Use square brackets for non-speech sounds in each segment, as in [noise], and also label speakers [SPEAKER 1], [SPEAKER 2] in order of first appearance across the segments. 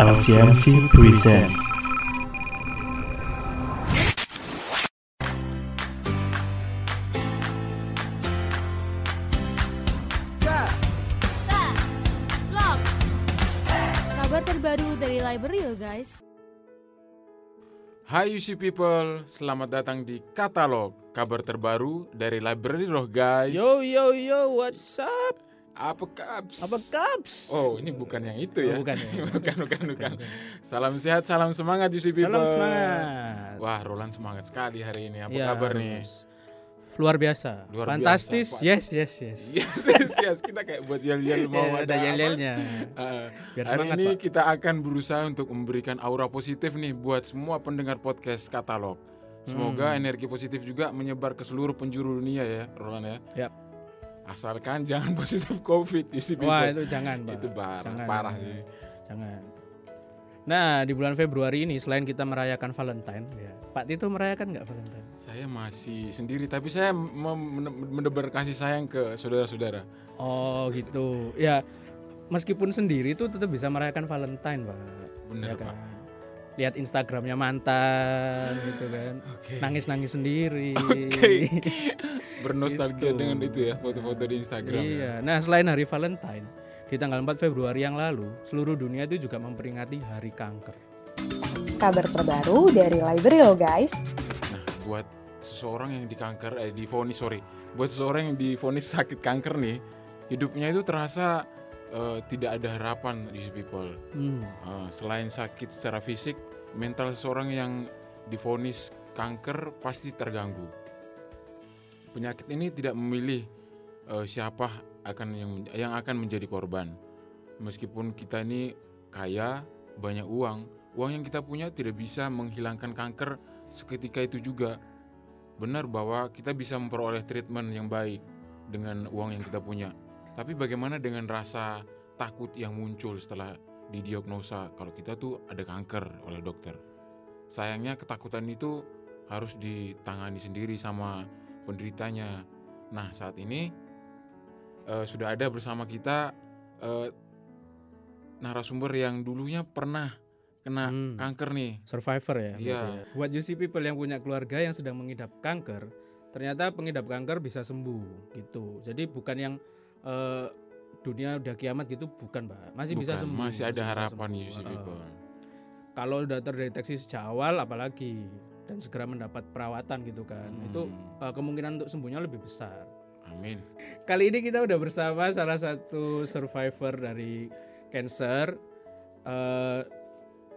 [SPEAKER 1] LCMC present
[SPEAKER 2] Vlog Kabar terbaru dari library lo guys
[SPEAKER 3] Hai UC People, selamat datang di Katalog, kabar terbaru dari Library Roh guys.
[SPEAKER 4] Yo yo yo, what's up?
[SPEAKER 3] Apa kaps?
[SPEAKER 4] Apa kaps?
[SPEAKER 3] Oh, ini bukan yang itu ya?
[SPEAKER 4] Oh, bukan [laughs] ya.
[SPEAKER 3] bukan, bukan, bukan. Salam sehat, salam semangat UC People.
[SPEAKER 4] Salam semangat.
[SPEAKER 3] Wah, Roland semangat sekali hari ini. Apa
[SPEAKER 4] Ya,
[SPEAKER 3] kabar nih?
[SPEAKER 4] Luar biasa.
[SPEAKER 3] Luar
[SPEAKER 4] Fantastis.
[SPEAKER 3] biasa,
[SPEAKER 4] yes, yes, yes. [laughs]
[SPEAKER 3] Yes, yes, yes. Kita kayak buat yel-yel [laughs] mau
[SPEAKER 4] Ya, ada yel-yelnya.
[SPEAKER 3] Uh,
[SPEAKER 4] Biar
[SPEAKER 3] hari
[SPEAKER 4] semangat,
[SPEAKER 3] ini
[SPEAKER 4] Pak.
[SPEAKER 3] kita akan berusaha untuk memberikan aura positif nih buat semua pendengar podcast Katalog. Semoga
[SPEAKER 4] Hmm.
[SPEAKER 3] energi positif juga menyebar ke seluruh penjuru dunia ya, Roland ya.
[SPEAKER 4] Yap.
[SPEAKER 3] Asalkan jangan [laughs] positif COVID, isi
[SPEAKER 4] Wah, itu jangan, Pak.
[SPEAKER 3] itu parah,
[SPEAKER 4] Jangan.
[SPEAKER 3] parah sih.
[SPEAKER 4] Jangan. Nah, di bulan Februari ini selain kita merayakan Valentine, ya. Pak Tito merayakan nggak Valentine?
[SPEAKER 3] Saya masih sendiri, tapi saya mem- men- menebar kasih sayang ke saudara-saudara.
[SPEAKER 4] Oh, gitu. Ya, meskipun sendiri tuh tetap bisa merayakan Valentine, Pak.
[SPEAKER 3] Bener,
[SPEAKER 4] Ya
[SPEAKER 3] Pak.
[SPEAKER 4] kan? Lihat Instagramnya mantan gitu kan. [gasps]
[SPEAKER 3] Oke.
[SPEAKER 4] Nangis-nangis sendiri. [laughs]
[SPEAKER 3] Oke. [laughs] Bernostalgia
[SPEAKER 4] Gitu.
[SPEAKER 3] dengan itu ya, foto-foto di Instagram. ya.
[SPEAKER 4] Iya. Nah, selain hari Valentine, di tanggal 4 Februari yang lalu, seluruh dunia itu juga memperingati Hari Kanker.
[SPEAKER 5] kabar terbaru dari library lo guys.
[SPEAKER 3] Nah, buat seseorang yang di kanker, eh difonis sorry, buat seseorang yang difonis sakit kanker nih, hidupnya itu terasa eh, tidak ada harapan di people.
[SPEAKER 4] Hmm.
[SPEAKER 3] Eh, selain sakit secara fisik, mental seseorang yang difonis kanker pasti terganggu. Penyakit ini tidak memilih eh, siapa akan yang yang akan menjadi korban. Meskipun kita ini kaya, banyak uang, uang yang kita punya tidak bisa menghilangkan kanker seketika itu juga. Benar bahwa kita bisa memperoleh treatment yang baik dengan uang yang kita punya. Tapi bagaimana dengan rasa takut yang muncul setelah didiagnosa kalau kita tuh ada kanker oleh dokter. Sayangnya ketakutan itu harus ditangani sendiri sama penderitanya. Nah saat ini eh, sudah ada bersama kita eh, narasumber yang dulunya pernah kena
[SPEAKER 4] Hmm.
[SPEAKER 3] kanker nih.
[SPEAKER 4] Survivor ya.
[SPEAKER 3] Iya.
[SPEAKER 4] ya. Buat juicy people yang punya keluarga yang sedang mengidap kanker, ternyata pengidap kanker bisa sembuh gitu. Jadi bukan yang eh, dunia udah kiamat gitu, bukan pak. Masih bisa
[SPEAKER 3] Bukan,
[SPEAKER 4] sembuh.
[SPEAKER 3] Masih ada
[SPEAKER 4] bisa
[SPEAKER 3] harapan see
[SPEAKER 4] Eh,
[SPEAKER 3] people.
[SPEAKER 4] Kalau udah terdeteksi sejak awal, apalagi dan segera mendapat perawatan gitu kan, itu
[SPEAKER 3] Hmm,
[SPEAKER 4] eh, kemungkinan untuk sembuhnya lebih besar.
[SPEAKER 3] amin.
[SPEAKER 4] Kali ini kita udah bersama salah satu survivor dari cancer. Eh,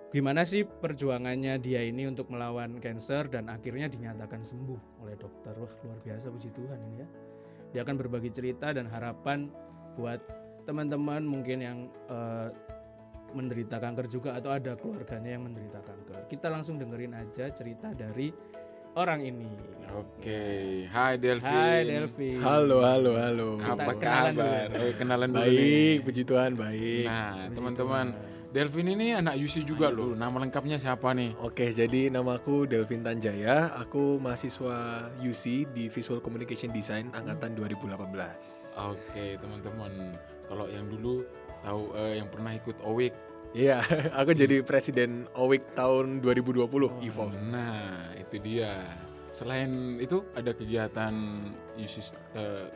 [SPEAKER 4] gimana sih perjuangannya dia ini untuk melawan cancer dan akhirnya dinyatakan sembuh oleh dokter. Wah luar biasa puji Tuhan ini ya. Dia akan berbagi cerita dan harapan buat teman-teman mungkin yang eh, menderita kanker juga atau ada keluarganya yang menderita kanker. Kita langsung dengerin aja cerita dari orang ini.
[SPEAKER 3] Oke, hai Delvin.
[SPEAKER 4] Hai Delvi.
[SPEAKER 6] Halo, halo, halo.
[SPEAKER 3] Apa
[SPEAKER 4] Kita kenalan dulu
[SPEAKER 3] kabar?
[SPEAKER 4] ya.
[SPEAKER 3] Oh, kenalan dulu
[SPEAKER 6] Baik,
[SPEAKER 3] nih.
[SPEAKER 6] puji Tuhan, baik.
[SPEAKER 3] Nah, teman-teman, Delvin ini anak Yusi juga loh. Nama lengkapnya siapa nih?
[SPEAKER 6] Oke, jadi namaku Delvin Tanjaya. Aku mahasiswa UC di Visual Communication Design angkatan 2018.
[SPEAKER 3] Oke, teman-teman. Kalau yang dulu tahu eh, yang pernah ikut OWIC.
[SPEAKER 6] Iya, [laughs] aku jadi presiden OWIC tahun 2020, Ivo.
[SPEAKER 3] Nah, itu dia. Selain itu ada kegiatan Yusi eh,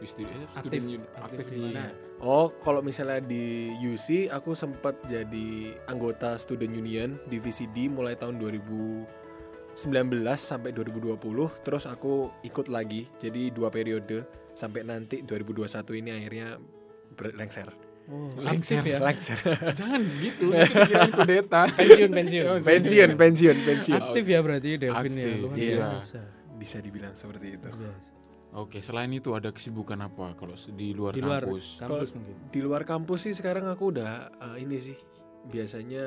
[SPEAKER 3] Yusi- eh,
[SPEAKER 4] Aktif.
[SPEAKER 3] student
[SPEAKER 4] Aktif
[SPEAKER 3] aktif
[SPEAKER 4] di
[SPEAKER 3] di
[SPEAKER 4] mana?
[SPEAKER 6] Oh, kalau misalnya di UC, aku sempat jadi anggota Student Union divisi D mulai tahun 2019 sampai 2020. Terus aku ikut lagi, jadi dua periode sampai nanti 2021 ini akhirnya berlengser.
[SPEAKER 4] Oh,
[SPEAKER 3] Lengser.
[SPEAKER 4] aktif ya.
[SPEAKER 6] Lengser. [laughs]
[SPEAKER 3] Jangan gitu, [laughs] dikirain kudeta.
[SPEAKER 4] pensiun pensiun
[SPEAKER 6] pensiun, pensiun, pensiun.
[SPEAKER 4] aktif ya berarti Delvin ya
[SPEAKER 3] Aktif,
[SPEAKER 4] luar
[SPEAKER 3] iya.
[SPEAKER 4] biasa.
[SPEAKER 6] Bisa dibilang seperti itu.
[SPEAKER 4] Biasa.
[SPEAKER 3] Oke, selain itu ada kesibukan apa kalau di luar
[SPEAKER 4] di luar
[SPEAKER 3] kampus?
[SPEAKER 4] kampus mungkin
[SPEAKER 6] Di luar kampus sih sekarang aku udah eh, ini sih biasanya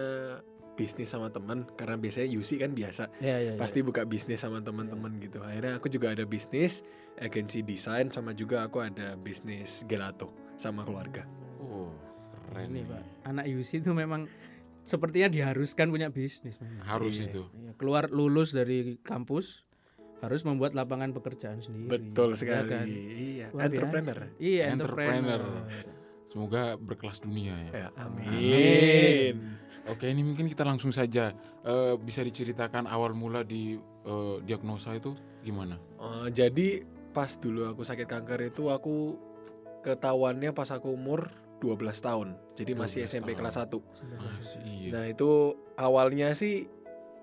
[SPEAKER 6] bisnis sama teman karena biasanya UC kan biasa
[SPEAKER 4] ya ya, ya.
[SPEAKER 6] pasti buka bisnis sama teman-teman gitu akhirnya aku juga ada bisnis agensi desain sama juga aku ada bisnis gelato sama keluarga
[SPEAKER 3] Oh, keren
[SPEAKER 4] ini
[SPEAKER 3] nih.
[SPEAKER 4] pak anak UC itu memang sepertinya diharuskan punya bisnis memang.
[SPEAKER 3] Harus
[SPEAKER 6] Iya.
[SPEAKER 3] itu.
[SPEAKER 4] Iya, keluar lulus dari kampus harus membuat lapangan pekerjaan sendiri
[SPEAKER 6] betul
[SPEAKER 4] ya
[SPEAKER 6] sekali
[SPEAKER 4] kan?
[SPEAKER 6] iya entrepreneur
[SPEAKER 4] biasa. iya
[SPEAKER 3] Entrepreneur.
[SPEAKER 4] entrepreneur
[SPEAKER 3] Semoga berkelas dunia ya.
[SPEAKER 6] ya amin
[SPEAKER 3] Oke, ini mungkin kita langsung saja Eh, bisa diceritakan awal mula di eh, diagnosa itu gimana?
[SPEAKER 6] Eh, jadi pas dulu aku sakit kanker itu aku ketahuannya pas aku umur 12 tahun. Jadi masih
[SPEAKER 3] 12
[SPEAKER 6] SMP
[SPEAKER 3] tahun.
[SPEAKER 6] kelas 1.
[SPEAKER 3] Iya.
[SPEAKER 6] Nah, itu awalnya sih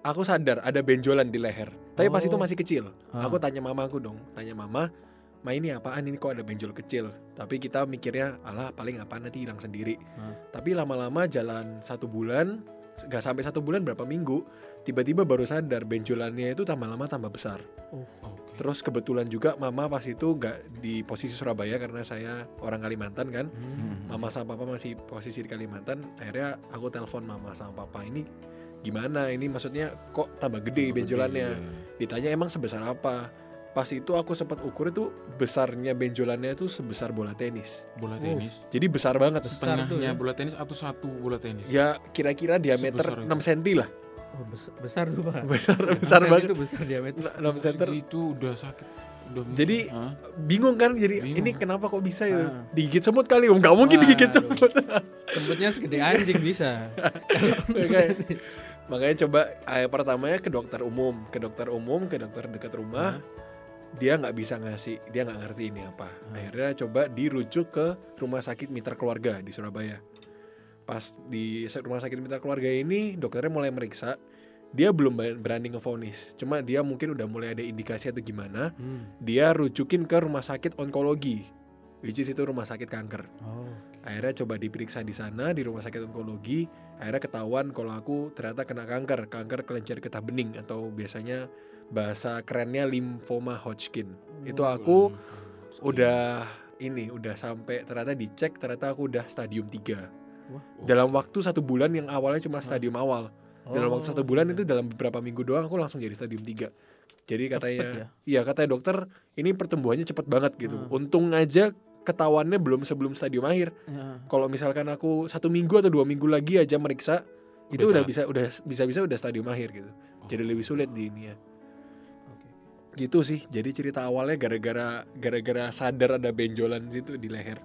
[SPEAKER 6] aku sadar ada benjolan di leher. Tapi pas
[SPEAKER 4] Oh.
[SPEAKER 6] itu masih kecil.
[SPEAKER 4] Ah.
[SPEAKER 6] Aku tanya mama aku dong, tanya mama, "Ma ini apaan ini kok ada benjol kecil?" Tapi kita mikirnya, "Alah, paling apa nanti hilang sendiri."
[SPEAKER 4] Ah.
[SPEAKER 6] Tapi lama-lama jalan satu bulan, nggak sampai satu bulan berapa minggu, tiba-tiba baru sadar benjolannya itu tambah lama tambah besar.
[SPEAKER 3] Oke.
[SPEAKER 6] Terus kebetulan juga mama pas itu nggak di posisi Surabaya karena saya orang Kalimantan kan.
[SPEAKER 3] Hmm.
[SPEAKER 6] Mama sama papa masih posisi di Kalimantan. Akhirnya aku telepon mama sama papa ini gimana ini maksudnya kok tambah gede
[SPEAKER 3] Tambah
[SPEAKER 6] benjolannya.
[SPEAKER 3] gede, iya.
[SPEAKER 6] Ditanya emang sebesar apa? Pas itu aku sempat ukur itu besarnya benjolannya itu sebesar bola tenis.
[SPEAKER 3] Bola
[SPEAKER 4] Oh.
[SPEAKER 3] tenis.
[SPEAKER 6] Jadi besar banget.
[SPEAKER 3] Setengahnya
[SPEAKER 4] ya.
[SPEAKER 3] bola tenis atau satu bola tenis?
[SPEAKER 6] Ya kira-kira diameter
[SPEAKER 3] Sebesar
[SPEAKER 6] 6 cm lah.
[SPEAKER 4] Oh, bes- besar tuh pak.
[SPEAKER 6] Besar besar banget.
[SPEAKER 4] Itu besar diameter.
[SPEAKER 6] 6 cm.
[SPEAKER 3] Itu udah sakit. Udah
[SPEAKER 6] Jadi,
[SPEAKER 3] Hah?
[SPEAKER 6] Bingung kan jadi
[SPEAKER 3] Bingung.
[SPEAKER 6] ini kenapa kok bisa ya?
[SPEAKER 4] Ah.
[SPEAKER 6] Digigit semut kali. Enggak mungkin digigit
[SPEAKER 4] Waduh.
[SPEAKER 6] semut. [laughs]
[SPEAKER 4] Sebutnya segede anjing bisa.
[SPEAKER 6] makanya, [laughs] makanya coba eh, pertamanya ke dokter umum, ke dokter umum, ke dokter dekat rumah. Dia nggak bisa ngasih, dia nggak ngerti ini apa. Akhirnya coba dirujuk ke rumah sakit Mitra Keluarga di Surabaya. Pas di rumah sakit Mitra Keluarga ini dokternya mulai meriksa. Dia belum berani ngevonis. Cuma dia mungkin udah mulai ada indikasi atau gimana.
[SPEAKER 4] Hmm.
[SPEAKER 6] Dia rujukin ke rumah sakit onkologi. Which is itu rumah sakit kanker
[SPEAKER 4] Oh.
[SPEAKER 6] akhirnya coba diperiksa di sana di rumah sakit onkologi akhirnya ketahuan kalau aku ternyata kena kanker kanker kelenjar getah bening atau biasanya bahasa kerennya limfoma Hodgkin itu aku udah ini udah sampai ternyata dicek ternyata aku udah stadium 3
[SPEAKER 4] Wah.
[SPEAKER 6] dalam waktu satu bulan yang awalnya cuma stadium awal. Dalam waktu satu bulan itu dalam beberapa minggu doang aku langsung jadi stadium 3 jadi katanya
[SPEAKER 4] ya?
[SPEAKER 6] iya katanya dokter ini pertumbuhannya cepet banget gitu.
[SPEAKER 4] Hmm.
[SPEAKER 6] untung aja ketahuannya belum sebelum stadium akhir.
[SPEAKER 4] Ya.
[SPEAKER 6] kalau misalkan aku satu minggu atau dua minggu lagi aja meriksa itu
[SPEAKER 3] Udah
[SPEAKER 6] udah
[SPEAKER 3] telat.
[SPEAKER 6] bisa udah bisa bisa udah stadium akhir gitu. Jadi lebih sulit di ini ya gitu sih. Jadi cerita awalnya gara-gara gara-gara sadar ada benjolan situ di leher.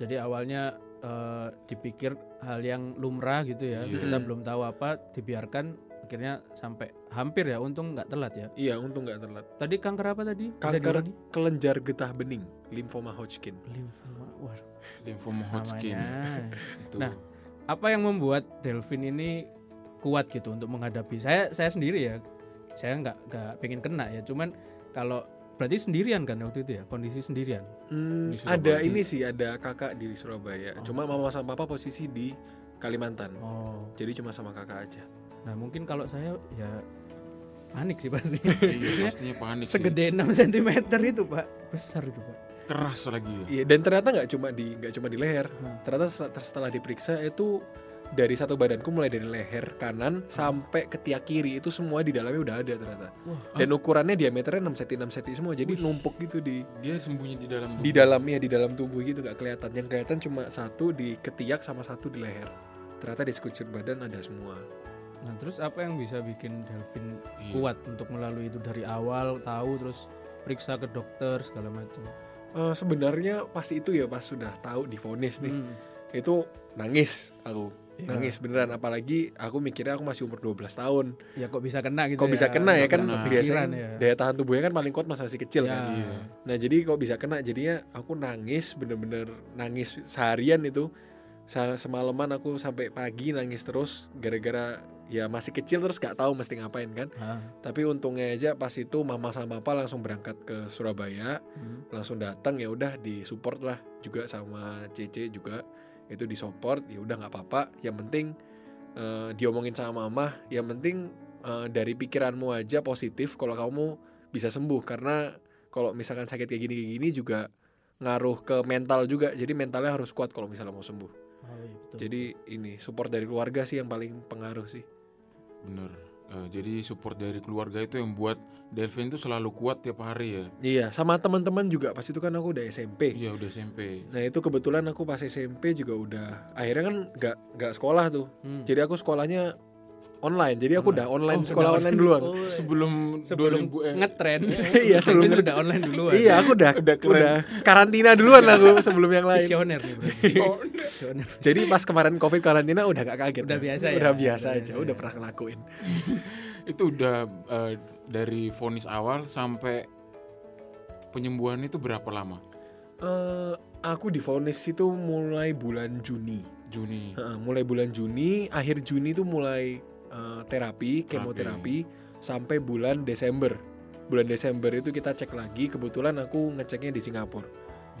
[SPEAKER 4] Jadi awalnya eh, dipikir hal yang lumrah gitu ya.
[SPEAKER 3] Iya.
[SPEAKER 4] Kita belum tahu apa, dibiarkan akhirnya sampai hampir ya. Untung nggak telat ya.
[SPEAKER 6] iya untung nggak telat
[SPEAKER 4] Tadi kanker apa tadi?
[SPEAKER 6] Kanker kelenjar getah bening limfoma Hodgkin
[SPEAKER 4] Limfoma. Wah,
[SPEAKER 3] Lymphoma Hodgkin.
[SPEAKER 4] Nah, apa yang membuat Delvin ini kuat gitu untuk menghadapi saya saya sendiri ya saya nggak nggak pengen kena ya cuman kalau berarti sendirian kan waktu itu ya? Kondisi sendirian?
[SPEAKER 6] Hmm, ada ini sih ada kakak di Surabaya.
[SPEAKER 4] Oh.
[SPEAKER 6] cuma mama sama papa posisi di Kalimantan.
[SPEAKER 4] Oh.
[SPEAKER 6] Jadi cuma sama kakak aja.
[SPEAKER 4] Nah mungkin kalau saya ya panik sih pasti. [laughs]
[SPEAKER 3] Iya, pastinya panik sih.
[SPEAKER 4] segede 6 cm [laughs] itu pak. Besar itu pak.
[SPEAKER 3] Keras lagi ya.
[SPEAKER 6] Iya, dan ternyata nggak cuma di nggak cuma di leher.
[SPEAKER 4] Hmm.
[SPEAKER 6] ternyata setelah, setelah diperiksa itu dari satu badanku mulai dari leher kanan sampai ketiak kiri itu semua di dalamnya udah ada ternyata.
[SPEAKER 4] Wah.
[SPEAKER 6] dan ukurannya diameternya 6 cm 6 cm semua jadi numpuk gitu di
[SPEAKER 3] Dia sembunyi di dalam
[SPEAKER 6] di dalamnya di dalam tubuh gitu nggak kelihatan. Yang kelihatan cuma satu di ketiak sama satu di leher. Ternyata di sekujur badan ada semua.
[SPEAKER 4] Nah terus apa yang bisa bikin Delvin
[SPEAKER 3] Iya.
[SPEAKER 4] kuat untuk melalui itu dari awal tahu terus periksa ke dokter segala macam?
[SPEAKER 6] Eh, sebenarnya pas itu ya pas sudah tahu divonis nih
[SPEAKER 4] Hmm.
[SPEAKER 6] itu nangis aku
[SPEAKER 4] Iya.
[SPEAKER 6] nangis beneran apalagi aku mikirnya aku masih umur 12 tahun
[SPEAKER 4] ya kok bisa kena gitu
[SPEAKER 6] kok bisa kena ya kan
[SPEAKER 3] kena.
[SPEAKER 6] biasanya
[SPEAKER 4] ya.
[SPEAKER 6] daya tahan tubuhnya kan paling kuat masa masih kecil
[SPEAKER 4] Ya.
[SPEAKER 6] kan
[SPEAKER 3] Iya.
[SPEAKER 6] nah jadi kok bisa kena jadinya aku nangis bener-bener nangis seharian itu semalaman aku sampai pagi nangis terus gara-gara ya masih kecil terus gak tahu mesti ngapain kan
[SPEAKER 4] Ah,
[SPEAKER 6] tapi untungnya aja pas itu mama sama papa langsung berangkat ke Surabaya
[SPEAKER 4] hmm.
[SPEAKER 6] langsung datang ya udah disupport lah juga sama Cece juga itu disupport ya udah nggak apa-apa. Yang penting eh, diomongin sama mama yang penting eh, dari pikiranmu aja positif kalau kamu bisa sembuh. Karena kalau misalkan sakit kayak gini kayak gini juga ngaruh ke mental juga. Jadi mentalnya harus kuat kalau misalnya mau sembuh.
[SPEAKER 4] Oh, iya, betul.
[SPEAKER 6] jadi ini support dari keluarga sih yang paling pengaruh sih.
[SPEAKER 3] Bener. Eh, jadi support dari keluarga itu yang buat Delvin itu selalu kuat tiap hari ya.
[SPEAKER 6] iya sama teman-teman juga pas itu kan aku udah SMP
[SPEAKER 3] Iya udah SMP.
[SPEAKER 6] Nah itu kebetulan aku pas SMP juga udah akhirnya kan nggak nggak sekolah tuh.
[SPEAKER 4] Hmm.
[SPEAKER 6] Jadi aku sekolahnya online. Jadi aku udah online
[SPEAKER 4] Oh,
[SPEAKER 6] sekolah
[SPEAKER 4] udah
[SPEAKER 6] online duluan.
[SPEAKER 4] Oh,
[SPEAKER 3] sebelum
[SPEAKER 4] sebelum
[SPEAKER 3] 2000 eh,
[SPEAKER 4] ngetren
[SPEAKER 6] Iya, [laughs] sebelum-
[SPEAKER 4] Delvin sudah online duluan
[SPEAKER 6] Iya, aku udah
[SPEAKER 3] Udah keren.
[SPEAKER 6] udah karantina duluan aku sebelum yang lain.
[SPEAKER 4] visioner nih [laughs] visioner
[SPEAKER 6] Jadi pas kemarin covid karantina udah gak kaget.
[SPEAKER 4] Udah
[SPEAKER 6] ya.
[SPEAKER 4] biasa ya?
[SPEAKER 6] Udah biasa
[SPEAKER 4] Udah
[SPEAKER 6] aja,
[SPEAKER 4] biasa
[SPEAKER 6] udah pernah ngelakuin. [laughs]
[SPEAKER 3] itu udah eh, dari vonis awal sampai penyembuhan itu berapa lama?
[SPEAKER 6] Eh, aku divonis itu mulai bulan Juni.
[SPEAKER 3] Juni.
[SPEAKER 6] Heeh, mulai bulan Juni, akhir Juni itu mulai eh, terapi, kemoterapi sampai bulan Desember. Bulan Desember itu kita cek lagi, kebetulan aku ngeceknya di Singapura.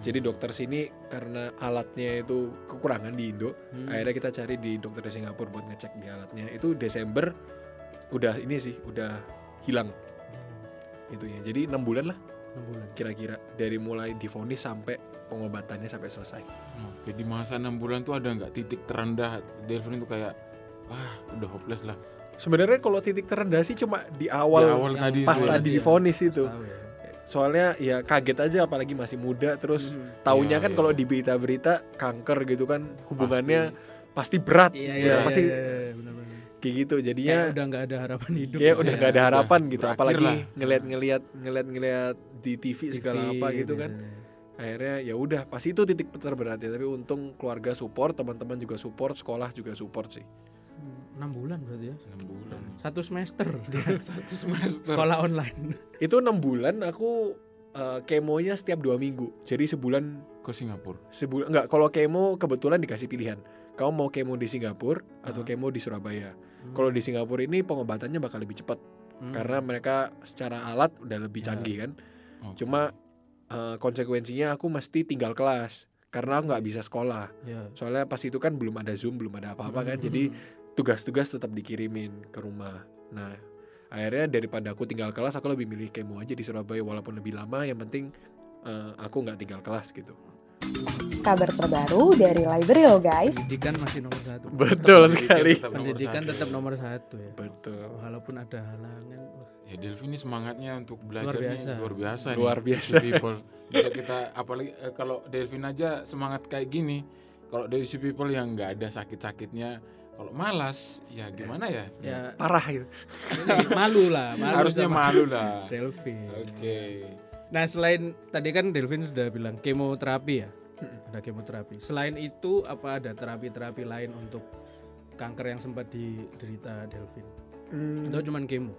[SPEAKER 6] Jadi dokter sini karena alatnya itu kekurangan di Indo,
[SPEAKER 4] Hmm.
[SPEAKER 6] akhirnya kita cari di dokter di Singapura buat ngecek di alatnya. Itu Desember udah ini sih, udah hilang itu ya. Jadi enam bulan lah
[SPEAKER 4] enam bulan
[SPEAKER 6] kira-kira dari mulai divonis sampai pengobatannya sampai selesai.
[SPEAKER 3] Oke, di masa enam bulan tuh ada nggak titik terendah Delvin itu kayak ah udah hopeless lah.
[SPEAKER 6] Sebenarnya kalau titik terendah sih cuma di awal,
[SPEAKER 3] Di awal tadi
[SPEAKER 6] pas
[SPEAKER 3] ya.
[SPEAKER 6] tadi
[SPEAKER 4] Iya.
[SPEAKER 6] divonis itu.
[SPEAKER 4] Ya.
[SPEAKER 6] Soalnya ya kaget aja apalagi masih muda terus
[SPEAKER 4] Hmm.
[SPEAKER 6] taunya
[SPEAKER 3] Iya,
[SPEAKER 6] kan
[SPEAKER 3] iya.
[SPEAKER 6] kalau di berita-berita kanker gitu kan hubungannya pasti, berat.
[SPEAKER 4] iya
[SPEAKER 6] Ya,
[SPEAKER 4] iya
[SPEAKER 6] pasti
[SPEAKER 4] iya, iya, benar-benar
[SPEAKER 6] kayak gitu.
[SPEAKER 4] kayak
[SPEAKER 6] Jadinya
[SPEAKER 4] udah nggak ada harapan hidup
[SPEAKER 6] kayak
[SPEAKER 4] gitu
[SPEAKER 6] udah
[SPEAKER 4] ya.
[SPEAKER 6] gak ada harapan
[SPEAKER 3] Udah
[SPEAKER 6] gitu apalagi ngeliat-ngeliat ngeliat-ngeliat di TV, segala
[SPEAKER 4] TV
[SPEAKER 6] apa gitu kan. Akhirnya ya udah pasti itu titik terberat ya tapi untung keluarga support, teman-teman juga support, sekolah juga support sih.
[SPEAKER 4] Hmm, enam bulan berarti ya
[SPEAKER 3] Enam bulan.
[SPEAKER 4] satu semester dia [laughs]
[SPEAKER 3] Satu semester.
[SPEAKER 4] sekolah online
[SPEAKER 6] Itu enam bulan aku eh, kemonya setiap dua minggu. Jadi sebulan
[SPEAKER 3] ke Singapura.
[SPEAKER 6] sebulan enggak kalau kemo kebetulan dikasih pilihan. Kamu mau kemo di Singapura atau
[SPEAKER 4] Ah.
[SPEAKER 6] kemo di Surabaya. Kalau di Singapura ini pengobatannya bakal lebih cepat
[SPEAKER 4] Hmm.
[SPEAKER 6] karena mereka secara alat udah lebih
[SPEAKER 4] Ya.
[SPEAKER 6] canggih kan.
[SPEAKER 3] Oke.
[SPEAKER 6] Cuma eh, konsekuensinya aku mesti tinggal kelas karena aku nggak bisa sekolah.
[SPEAKER 4] ya
[SPEAKER 6] Soalnya pas itu kan belum ada Zoom, belum ada apa-apa kan. Jadi [laughs] tugas-tugas tetap dikirimin ke rumah. Nah, akhirnya daripada aku tinggal kelas, aku lebih milih kemo aja di Surabaya walaupun lebih lama. Yang penting eh, aku nggak tinggal kelas gitu.
[SPEAKER 5] Kabar terbaru dari Library lo guys.
[SPEAKER 4] pendidikan masih nomor satu
[SPEAKER 6] Betul
[SPEAKER 3] Pendidikan
[SPEAKER 6] sekali.
[SPEAKER 3] tetap nomor
[SPEAKER 4] pendidikan
[SPEAKER 3] satu.
[SPEAKER 4] tetap nomor satu ya
[SPEAKER 6] Betul.
[SPEAKER 4] walaupun ada halangan wah,
[SPEAKER 3] Ya Delvin ini semangatnya untuk belajar
[SPEAKER 4] Luar
[SPEAKER 3] nih
[SPEAKER 4] biasa.
[SPEAKER 3] luar biasa nih.
[SPEAKER 6] Luar biasa.
[SPEAKER 3] Easy people. Bisa kita apalagi eh, kalau Delvin aja semangat kayak gini. Kalau dari si people yang nggak ada sakit-sakitnya, kalau malas ya gimana ya?
[SPEAKER 4] ya
[SPEAKER 6] Parah gitu.
[SPEAKER 4] ini malu lah malu
[SPEAKER 3] Harusnya
[SPEAKER 4] sama
[SPEAKER 3] malu lah.
[SPEAKER 4] Delvin
[SPEAKER 3] Oke.
[SPEAKER 4] nah selain tadi kan Delvin sudah bilang kemoterapi ya ada kemoterapi selain itu apa ada terapi-terapi lain untuk kanker yang sempat diderita Delvin
[SPEAKER 6] Hmm,
[SPEAKER 4] atau cuman kemo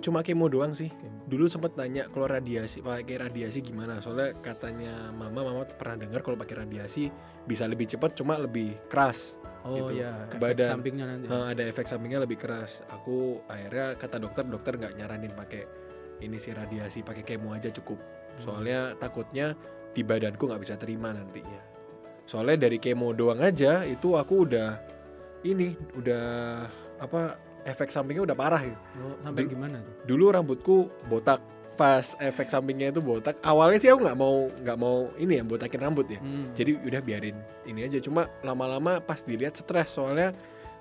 [SPEAKER 6] cuma kemo doang sih. Dulu sempat nanya kalau radiasi pakai radiasi gimana. Soalnya katanya mama mama pernah dengar kalau pakai radiasi bisa lebih cepat cuma lebih keras.
[SPEAKER 4] oh
[SPEAKER 6] Gitu.
[SPEAKER 4] ya efek
[SPEAKER 6] badan.
[SPEAKER 4] sampingnya nanti
[SPEAKER 6] Eh, ada efek sampingnya lebih keras. Aku akhirnya kata dokter dokter nggak nyaranin pakai ini sih radiasi pakai kemo aja cukup. Soalnya takutnya di badanku nggak bisa terima nantinya. Soalnya dari kemo doang aja itu aku udah ini udah apa efek sampingnya udah parah gitu.
[SPEAKER 4] oh, sampai
[SPEAKER 6] Dulu-
[SPEAKER 4] gimana tuh
[SPEAKER 6] Dulu rambutku botak pas efek sampingnya itu botak. Awalnya sih aku nggak mau nggak mau ini ya botakin rambut ya.
[SPEAKER 4] Hmm.
[SPEAKER 6] Jadi udah biarin ini aja. Cuma lama-lama pas dilihat stres soalnya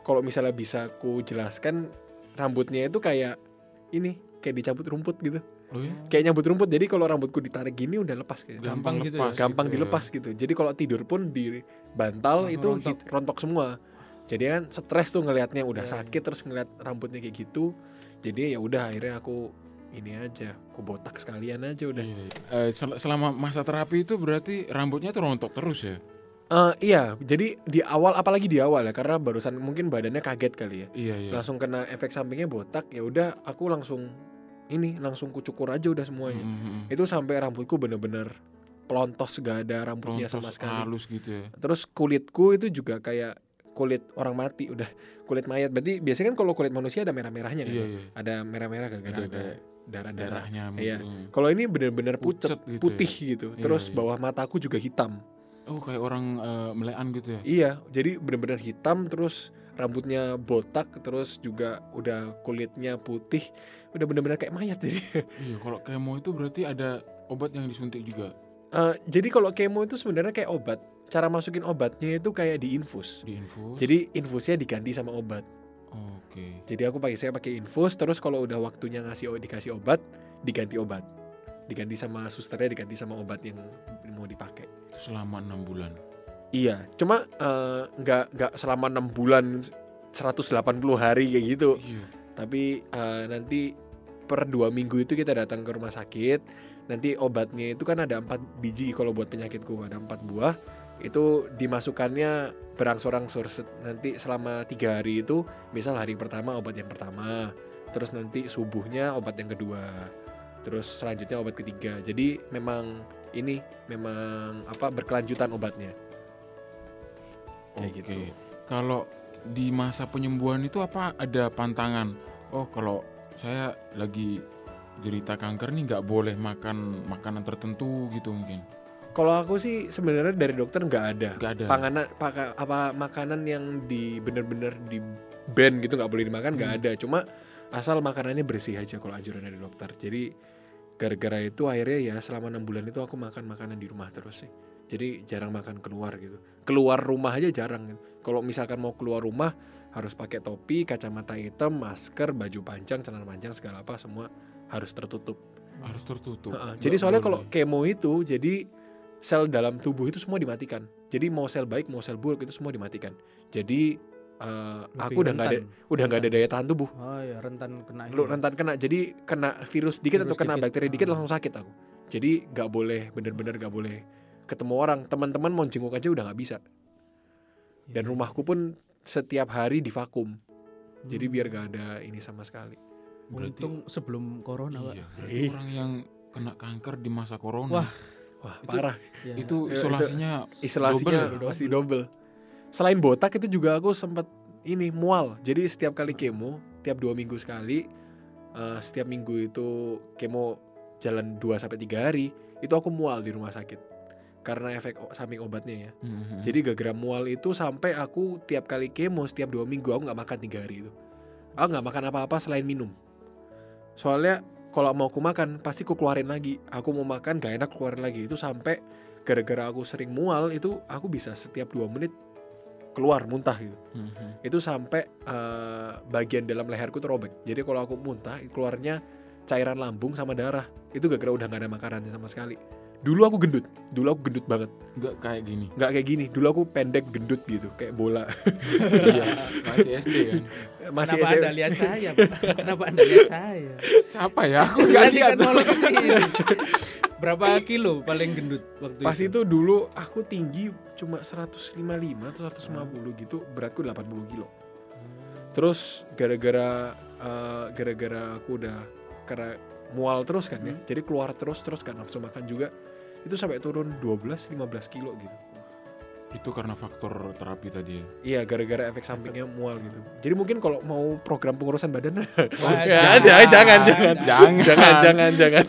[SPEAKER 6] kalau misalnya bisa ku jelaskan rambutnya itu kayak ini kayak dicabut rumput gitu.
[SPEAKER 3] Oh ya?
[SPEAKER 6] Kayak nyabut rumput. Jadi kalau rambutku ditarik gini udah lepas kayak.
[SPEAKER 4] Gampang gitu ya?
[SPEAKER 6] Gampang
[SPEAKER 3] gitu ya.
[SPEAKER 6] dilepas gitu. Jadi kalau tidur pun di bantal
[SPEAKER 4] Langsung
[SPEAKER 6] itu
[SPEAKER 4] rontok.
[SPEAKER 6] hit- rontok semua. Jadi kan stres tuh ngelihatnya udah
[SPEAKER 4] Iya,
[SPEAKER 6] sakit terus ngeliat rambutnya kayak gitu. Jadi ya udah akhirnya aku ini aja, aku botak sekalian aja udah.
[SPEAKER 3] Iya, iya. Eh, sel- selama masa terapi itu berarti rambutnya tuh rontok terus ya?
[SPEAKER 6] Eh, iya, jadi di awal apalagi di awal ya karena barusan mungkin badannya kaget kali ya.
[SPEAKER 3] Iya iya.
[SPEAKER 6] Langsung kena efek sampingnya botak, ya udah aku langsung ini langsung kucukur aja udah semuanya.
[SPEAKER 3] Mm, mm, mm.
[SPEAKER 6] Itu sampai rambutku bener-bener pelontos gak ada rambutnya sama sekali.
[SPEAKER 3] halus gitu ya.
[SPEAKER 6] Terus kulitku itu juga kayak kulit orang mati udah kulit mayat. Berarti biasanya kan kalau kulit manusia ada merah-merahnya kan.
[SPEAKER 3] Iya iya.
[SPEAKER 6] Ada merah-merah gara-gara
[SPEAKER 3] Ada
[SPEAKER 6] ada
[SPEAKER 3] kayak
[SPEAKER 6] darah-darah.
[SPEAKER 3] Darahnya
[SPEAKER 6] Iya. Kalau ini bener-bener pucet,
[SPEAKER 3] Pucet gitu
[SPEAKER 6] putih
[SPEAKER 3] ya.
[SPEAKER 6] gitu.
[SPEAKER 3] Iya,
[SPEAKER 6] Terus
[SPEAKER 3] iya.
[SPEAKER 6] bawah mataku juga hitam.
[SPEAKER 3] Oh kayak orang eh, melean gitu ya?
[SPEAKER 6] Iya, jadi bener-bener hitam terus rambutnya botak terus juga udah kulitnya putih, udah bener-bener kayak mayat jadi. [laughs]
[SPEAKER 3] Iya kalau kemo itu berarti ada obat yang disuntik juga
[SPEAKER 6] Eh, jadi kalau kemo itu sebenarnya kayak obat. Cara masukin obatnya itu kayak diinfus.
[SPEAKER 3] di infus.
[SPEAKER 6] Jadi infusnya diganti sama obat.
[SPEAKER 3] Oke.
[SPEAKER 6] Jadi aku pakai saya pakai infus terus kalau udah waktunya ngasih dikasih obat diganti obat. Diganti sama susternya diganti sama obat yang mau dipakai.
[SPEAKER 3] Selama enam bulan.
[SPEAKER 6] Iya, cuma eh, nggak nggak selama enam bulan 180 hari kayak gitu
[SPEAKER 3] Iya.
[SPEAKER 6] tapi eh, nanti per dua minggu itu kita datang ke rumah sakit nanti obatnya itu kan ada empat biji kalau buat penyakitku ada empat buah itu dimasukkannya berangsur-angsur nanti selama tiga hari itu misal hari pertama obat yang pertama terus nanti subuhnya obat yang kedua terus selanjutnya obat ketiga jadi memang ini memang apa berkelanjutan obatnya kayak
[SPEAKER 3] Oke.
[SPEAKER 6] gitu
[SPEAKER 3] Kalau di masa penyembuhan itu apa ada pantangan? Oh, kalau saya lagi derita kanker nih nggak boleh makan makanan tertentu gitu mungkin.
[SPEAKER 6] Kalau aku sih sebenarnya dari dokter nggak ada.
[SPEAKER 3] Nggak ada.
[SPEAKER 6] Panganan paka- apa makanan yang di bener-bener di ban gitu nggak boleh dimakan nggak
[SPEAKER 3] Hmm.
[SPEAKER 6] ada. Cuma asal makanannya bersih aja kalau anjuran dari dokter. Jadi gara-gara itu akhirnya ya selama enam bulan itu aku makan makanan di rumah terus sih. Jadi jarang makan keluar gitu. Keluar rumah aja jarang. Gitu. Kalau misalkan mau keluar rumah harus pakai topi, kacamata hitam, masker, baju panjang, celana panjang segala apa semua harus tertutup.
[SPEAKER 3] Harus tertutup.
[SPEAKER 6] Heeh,
[SPEAKER 3] Nggak
[SPEAKER 6] Jadi soalnya kalau kemo itu jadi sel dalam tubuh itu semua dimatikan. Jadi mau sel baik mau sel buruk itu semua dimatikan. Jadi
[SPEAKER 4] Lebih
[SPEAKER 6] aku udah nggak ada udah nggak ada daya tahan tubuh.
[SPEAKER 4] Oh ya rentan kena
[SPEAKER 6] Lu
[SPEAKER 4] ini.
[SPEAKER 6] rentan kena jadi kena virus dikit
[SPEAKER 4] Virus
[SPEAKER 6] atau kena
[SPEAKER 4] dikit.
[SPEAKER 6] bakteri dikit
[SPEAKER 4] Ah.
[SPEAKER 6] langsung sakit aku. Jadi nggak boleh bener-bener nggak boleh ketemu orang. Teman-teman mau jenguk aja udah nggak bisa. Dan
[SPEAKER 4] Iya.
[SPEAKER 6] rumahku pun setiap hari divakum. Jadi
[SPEAKER 4] Hmm.
[SPEAKER 6] biar gak ada ini sama sekali.
[SPEAKER 3] Berarti-
[SPEAKER 4] untung sebelum corona pak.
[SPEAKER 3] Iya, orang yang kena kanker di masa corona
[SPEAKER 4] Wah,
[SPEAKER 6] Wah
[SPEAKER 3] Itu-
[SPEAKER 6] parah.
[SPEAKER 4] Ya.
[SPEAKER 3] itu
[SPEAKER 6] itu-
[SPEAKER 3] isolasinya
[SPEAKER 6] isolasinya
[SPEAKER 3] double.
[SPEAKER 6] pasti double. Selain botak itu juga aku sempat ini mual. Jadi setiap kali kemo, tiap dua minggu sekali, eh, setiap minggu itu kemo jalan 2 sampai tiga hari, itu aku mual di rumah sakit. Karena efek samping obatnya ya.
[SPEAKER 3] Mhm.
[SPEAKER 6] Jadi gara-gara mual itu sampai aku tiap kali kemo setiap dua minggu aku nggak makan tiga hari itu. Aku nggak makan apa-apa selain minum. Soalnya kalau mau aku makan pasti aku keluarin lagi. Aku mau makan gak enak keluarin lagi. Itu sampai gara-gara aku sering mual itu aku bisa setiap dua menit keluar muntah gitu.
[SPEAKER 3] Mhm.
[SPEAKER 6] Itu sampai eh, bagian dalam leherku terobek. Jadi kalau aku muntah keluarnya cairan lambung sama darah. Itu gara-gara udah gak ada makanan sama sekali. Dulu aku gendut. Dulu aku gendut banget.
[SPEAKER 3] nggak kayak gini
[SPEAKER 6] Nggak kayak gini. Dulu aku pendek gendut gitu, kayak bola. [laughs]
[SPEAKER 3] iya masih SD kan
[SPEAKER 6] Masih
[SPEAKER 4] Kenapa
[SPEAKER 6] SM
[SPEAKER 4] anda lihat saya? Pak? Kenapa anda lihat saya?
[SPEAKER 3] siapa ya aku nggak lihat
[SPEAKER 4] kan. Berapa kilo paling gendut waktu
[SPEAKER 6] Pas
[SPEAKER 4] itu?
[SPEAKER 6] itu dulu aku tinggi cuma 155 atau 150 gitu, beratku 80 kilo. Terus gara-gara eh, gara-gara aku udah karena mual terus kan ya.
[SPEAKER 4] Hmm.
[SPEAKER 6] Jadi keluar terus terus kan nafsu makan juga. Itu sampai turun 12 15 kilo gitu.
[SPEAKER 3] itu karena faktor terapi tadi ya
[SPEAKER 6] Iya, gara-gara efek sampingnya mual gitu. Jadi mungkin kalau mau program pengurusan badan [laughs]
[SPEAKER 4] Wah,
[SPEAKER 6] Ya, jangan,
[SPEAKER 4] jangan,
[SPEAKER 6] jangan, jangan,
[SPEAKER 3] jangan.
[SPEAKER 6] jangan, jangan, jangan.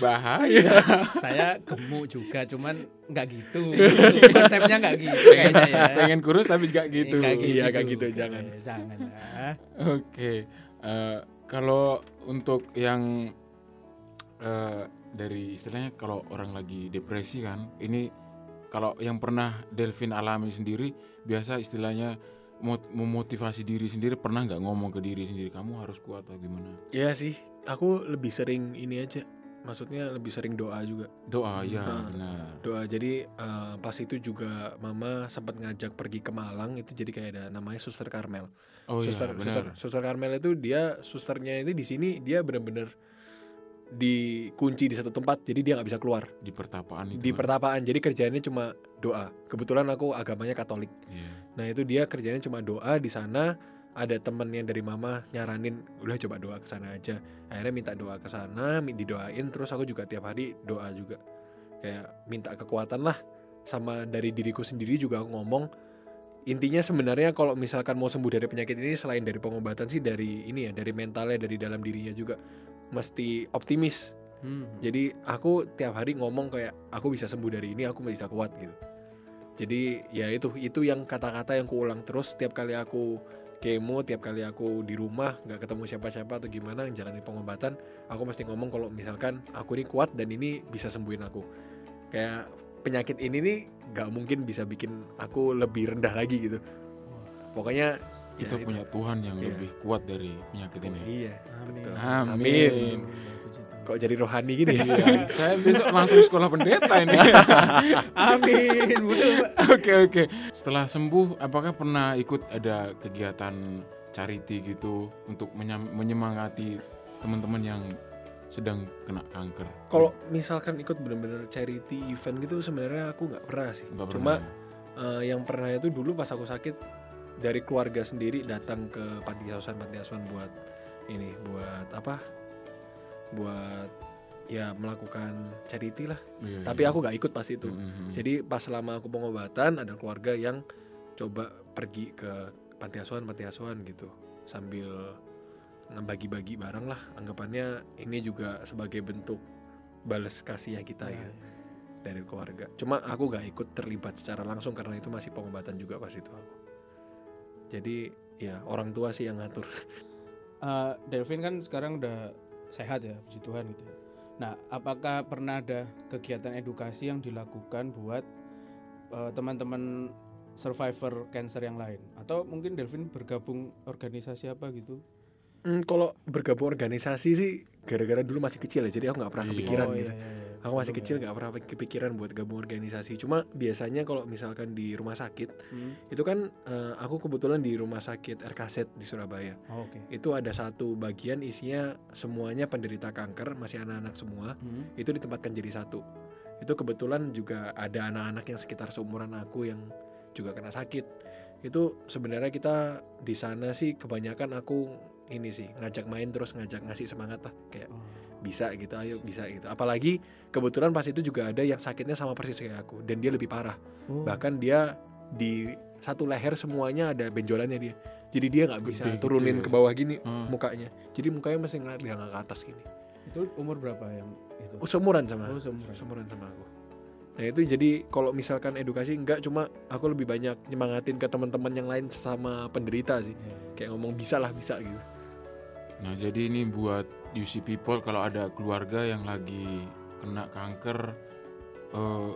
[SPEAKER 3] bahaya
[SPEAKER 4] Saya gemuk juga, cuman nggak gitu. [laughs] Konsepnya nggak gitu kayaknya ya.
[SPEAKER 3] pengen kurus tapi nggak gitu
[SPEAKER 4] Nggak
[SPEAKER 6] Iya, nggak gitu, jangan.
[SPEAKER 4] Jangan.
[SPEAKER 3] Oke, eh, kalau untuk yang eh, dari istilahnya kalau orang lagi depresi kan, ini kalau yang pernah Delvin alami sendiri, biasa istilahnya mot- memotivasi diri sendiri pernah nggak ngomong ke diri sendiri kamu harus kuat atau gimana?
[SPEAKER 6] Iya sih, aku lebih sering ini aja. Maksudnya lebih sering doa juga.
[SPEAKER 3] Doa ya benar.
[SPEAKER 6] Doa. Jadi eh, pas itu juga mama sempat ngajak pergi ke Malang itu jadi kayak ada namanya Suster Karmel.
[SPEAKER 3] Oh iya
[SPEAKER 6] suster,
[SPEAKER 3] benar.
[SPEAKER 6] suster, suster Karmel itu dia susternya itu di sini dia bener-bener dikunci di satu tempat jadi dia nggak bisa keluar
[SPEAKER 3] Di pertapaan itu.
[SPEAKER 6] di
[SPEAKER 3] kan?
[SPEAKER 6] pertapaan jadi kerjanya cuma doa kebetulan aku agamanya Katolik
[SPEAKER 3] Iya.
[SPEAKER 6] nah itu dia kerjanya cuma doa di sana ada temennya dari mama nyaranin udah coba doa ke sana aja akhirnya minta doa ke sana didoain terus aku juga tiap hari doa juga kayak minta kekuatan lah sama dari diriku sendiri juga aku ngomong intinya sebenarnya kalau misalkan mau sembuh dari penyakit ini selain dari pengobatan sih dari ini ya dari mentalnya dari dalam dirinya juga mesti optimis
[SPEAKER 4] Hmm.
[SPEAKER 6] jadi aku tiap hari ngomong kayak aku bisa sembuh dari ini, aku bisa kuat gitu. Jadi ya itu itu yang kata-kata yang kuulang terus tiap kali aku kemo, tiap kali aku di rumah nggak ketemu siapa-siapa atau gimana jalani pengobatan, aku mesti ngomong kalau misalkan aku ini kuat dan ini bisa sembuhin aku. Kayak penyakit ini nih nggak mungkin bisa bikin aku lebih rendah lagi gitu. Pokoknya
[SPEAKER 3] kita
[SPEAKER 6] itu.
[SPEAKER 3] punya Tuhan yang
[SPEAKER 6] Iya.
[SPEAKER 3] lebih kuat dari penyakit ini.
[SPEAKER 6] Iya.
[SPEAKER 4] Amin.
[SPEAKER 6] Betul.
[SPEAKER 3] Amin.
[SPEAKER 4] Tuhan.
[SPEAKER 6] Kok jadi rohani gini?
[SPEAKER 3] Iya, saya besok langsung sekolah pendeta ini. [laughs]
[SPEAKER 4] Amin. Betul, Pak.
[SPEAKER 3] Oke oke. Setelah sembuh, apakah pernah ikut ada kegiatan charity gitu untuk menyemangati teman-teman yang sedang kena kanker?
[SPEAKER 6] Kalau misalkan ikut bener-bener charity event gitu sebenarnya aku nggak pernah sih.
[SPEAKER 3] Nggak
[SPEAKER 6] Cuma
[SPEAKER 3] pernah.
[SPEAKER 6] eh, yang pernah itu dulu pas aku sakit dari keluarga sendiri datang ke panti asuhan panti asuhan buat ini buat apa? Buat ya melakukan charity lah.
[SPEAKER 3] Iya,
[SPEAKER 6] Tapi
[SPEAKER 3] iya.
[SPEAKER 6] aku nggak ikut pas itu.
[SPEAKER 3] Mm-mm.
[SPEAKER 6] Jadi pas selama aku pengobatan ada keluarga yang coba pergi ke panti asuhan panti asuhan gitu sambil ngebagi-bagi barang lah anggapannya ini juga sebagai bentuk balas kasihnya kita
[SPEAKER 4] Iya,
[SPEAKER 6] ya dari keluarga. Cuma aku gak ikut terlibat secara langsung karena itu masih pengobatan juga pas itu aku. Jadi ya orang tua sih yang ngatur. [laughs]
[SPEAKER 4] Eh, Delvin kan sekarang udah sehat ya, puji Tuhan gitu. ya. Nah, apakah pernah ada kegiatan edukasi yang dilakukan buat eh, teman-teman survivor cancer yang lain? Atau mungkin Delvin bergabung organisasi apa gitu?
[SPEAKER 6] Hmm, kalau bergabung organisasi sih gara-gara dulu masih kecil ya, jadi aku nggak pernah
[SPEAKER 3] Iya.
[SPEAKER 6] kepikiran
[SPEAKER 4] Oh,
[SPEAKER 6] gitu.
[SPEAKER 4] iya, iya, iya.
[SPEAKER 6] Aku masih
[SPEAKER 4] Belum
[SPEAKER 6] kecil
[SPEAKER 4] ya.
[SPEAKER 6] nggak pernah kepikiran buat gabung organisasi. Cuma biasanya kalau misalkan di rumah sakit
[SPEAKER 4] Hmm.
[SPEAKER 6] itu kan eh, aku kebetulan di rumah sakit RKZ di Surabaya.
[SPEAKER 4] Oh, Oke.
[SPEAKER 6] Itu ada satu bagian isinya semuanya penderita kanker, masih anak-anak semua.
[SPEAKER 4] Hmm.
[SPEAKER 6] Itu ditempatkan jadi satu. Itu kebetulan juga ada anak-anak yang sekitar seumuran aku yang juga kena sakit. Itu sebenarnya kita di sana sih kebanyakan aku ini sih ngajak main terus ngajak ngasih semangat lah kayak
[SPEAKER 4] Oh.
[SPEAKER 6] bisa gitu ayo bisa gitu apalagi kebetulan pas itu juga ada yang sakitnya sama persis kayak aku dan dia lebih parah
[SPEAKER 4] Oh.
[SPEAKER 6] bahkan dia di satu leher semuanya ada benjolannya dia jadi dia nggak bisa
[SPEAKER 3] Gede gitu
[SPEAKER 6] turunin
[SPEAKER 3] ya.
[SPEAKER 6] ke bawah gini
[SPEAKER 3] Hmm.
[SPEAKER 6] mukanya jadi mukanya mesti ngeliat dia ke atas gini
[SPEAKER 4] Itu umur berapa yang itu?
[SPEAKER 6] oh, seumuran sama
[SPEAKER 4] Oh, seumuran.
[SPEAKER 6] seumuran sama aku nah itu jadi kalau misalkan edukasi enggak cuma aku lebih banyak nyemangatin ke teman-teman yang lain sesama penderita sih
[SPEAKER 4] Iya.
[SPEAKER 6] kayak ngomong bisa lah bisa gitu
[SPEAKER 3] Nah jadi ini buat UC people kalau ada keluarga yang lagi kena kanker, eh,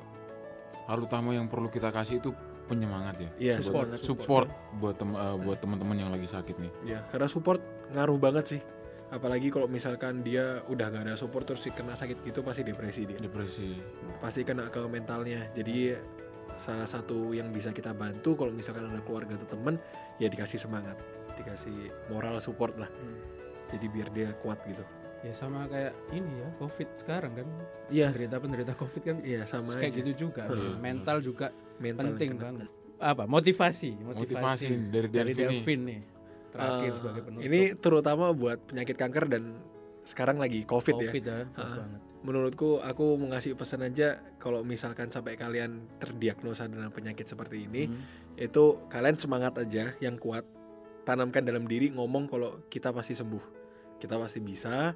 [SPEAKER 3] hal utama yang perlu kita kasih itu penyemangat ya.
[SPEAKER 6] Iya,
[SPEAKER 3] Buat-
[SPEAKER 6] semangat,
[SPEAKER 3] support buat tem- eh, buat teman-teman yang lagi sakit nih.
[SPEAKER 6] ya karena support ngaruh banget sih apalagi kalau misalkan dia udah nggak ada support terus kena sakit gitu pasti depresi dia
[SPEAKER 3] Depresi.
[SPEAKER 6] pasti kena ke mentalnya jadi salah satu yang bisa kita bantu kalau misalkan ada keluarga atau temen ya dikasih semangat dikasih moral support lah
[SPEAKER 4] Hmm.
[SPEAKER 6] Jadi biar dia kuat gitu
[SPEAKER 4] Ya sama kayak ini ya, COVID sekarang kan.
[SPEAKER 6] iya
[SPEAKER 4] Penderita-penderita COVID kan
[SPEAKER 6] Iya, sama
[SPEAKER 4] kayak
[SPEAKER 6] aja.
[SPEAKER 4] gitu juga.
[SPEAKER 6] Heeh.
[SPEAKER 4] Mental juga
[SPEAKER 6] mental
[SPEAKER 4] penting banget. Apa? Motivasi, motivasi,
[SPEAKER 3] Motivasi dari
[SPEAKER 4] dari
[SPEAKER 3] Delvin nih.
[SPEAKER 4] Terakhir
[SPEAKER 6] Eh,
[SPEAKER 4] sebagai penutup.
[SPEAKER 6] ini terutama buat penyakit kanker dan sekarang lagi covid, ya
[SPEAKER 4] COVID ya,
[SPEAKER 6] Heeh.
[SPEAKER 4] banget.
[SPEAKER 6] menurutku aku mau ngasih pesan aja kalau misalkan sampai kalian terdiagnosa dengan penyakit seperti ini
[SPEAKER 4] Hmm.
[SPEAKER 6] itu kalian semangat aja yang kuat tanamkan dalam diri ngomong kalau kita pasti sembuh kita pasti bisa.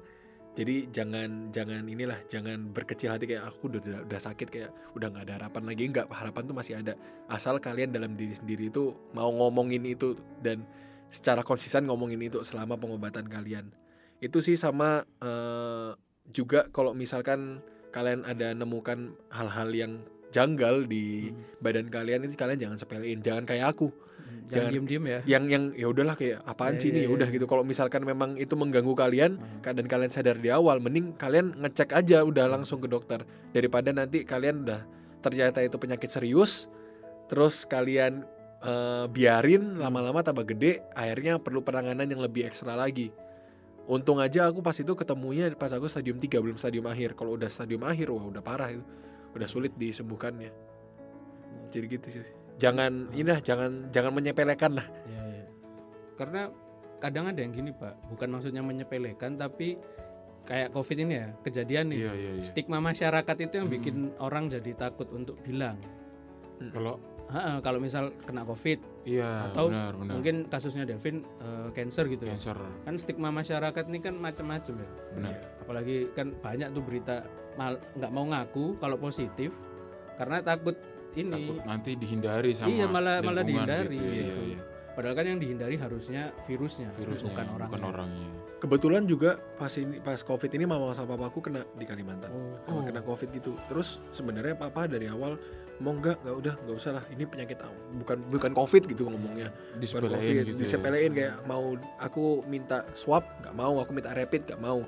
[SPEAKER 6] Jadi jangan jangan inilah jangan berkecil hati kayak aku udah udah, sakit kayak udah nggak ada harapan lagi. Nggak harapan tuh masih ada. Asal kalian dalam diri sendiri itu mau ngomongin itu dan secara konsisten ngomongin itu selama pengobatan kalian. Itu sih sama eh, juga kalau misalkan kalian ada nemukan hal-hal yang janggal di
[SPEAKER 4] Hmm.
[SPEAKER 6] badan kalian itu kalian jangan sepelein jangan kayak aku
[SPEAKER 4] Hmm.
[SPEAKER 6] Jangan-
[SPEAKER 4] Jangan diem-diem ya.
[SPEAKER 6] yang yang ya udahlah kayak apaan
[SPEAKER 4] Ya,
[SPEAKER 6] sih ini
[SPEAKER 4] ya,
[SPEAKER 6] ya udah
[SPEAKER 4] ya.
[SPEAKER 6] gitu kalau misalkan memang itu mengganggu kalian
[SPEAKER 4] Hmm.
[SPEAKER 6] dan kalian sadar di awal mending kalian ngecek aja udah langsung ke dokter daripada nanti kalian udah ternyata itu penyakit serius terus kalian eh, biarin lama-lama tambah gede akhirnya perlu penanganan yang lebih ekstra lagi untung aja aku pas itu ketemunya pas aku stadium 3 belum stadium akhir kalau udah stadium akhir wah udah parah itu udah sulit disembuhkannya jadi gitu sih jangan ini lah jangan jangan menyepelekan lah
[SPEAKER 4] Ya, ya. Karena kadang ada yang gini pak, bukan maksudnya menyepelekan, tapi kayak COVID ini ya kejadian nih.
[SPEAKER 3] Iya iya iya.
[SPEAKER 4] Stigma masyarakat itu yang
[SPEAKER 3] Hmm.
[SPEAKER 4] bikin orang jadi takut untuk bilang.
[SPEAKER 3] Kalau
[SPEAKER 4] Kalau misal kena COVID,
[SPEAKER 3] iya
[SPEAKER 4] Atau
[SPEAKER 3] benar benar.
[SPEAKER 4] mungkin kasusnya Devin eh, cancer gitu ya.
[SPEAKER 3] cancer
[SPEAKER 4] Kan stigma masyarakat ini kan macam-macam ya.
[SPEAKER 3] benar.
[SPEAKER 4] Apalagi kan banyak tuh berita mal nggak mau ngaku kalau positif karena takut ini.
[SPEAKER 3] Takut nanti dihindari sama
[SPEAKER 4] Iya, malah- malah
[SPEAKER 3] lingkungan
[SPEAKER 4] dihindari
[SPEAKER 3] gitu. Iya,
[SPEAKER 4] gitu.
[SPEAKER 3] iya.
[SPEAKER 4] Padahal kan yang dihindari harusnya virusnya,
[SPEAKER 3] Virusnya
[SPEAKER 4] bukan orang.
[SPEAKER 3] bukan orangnya.
[SPEAKER 6] kebetulan juga pas ini pas covid ini mama sama papaku kena di Kalimantan
[SPEAKER 4] Oh.
[SPEAKER 3] Oh.
[SPEAKER 6] kena covid gitu terus sebenarnya papa dari awal mau enggak nggak udah nggak usah lah. Ini penyakit bukan bukan covid gitu ngomongnya. Bukan
[SPEAKER 3] disepelein
[SPEAKER 6] covid.
[SPEAKER 3] gitu ya.
[SPEAKER 6] disepelein kayak mau aku minta swab nggak mau. Aku minta rapid nggak mau.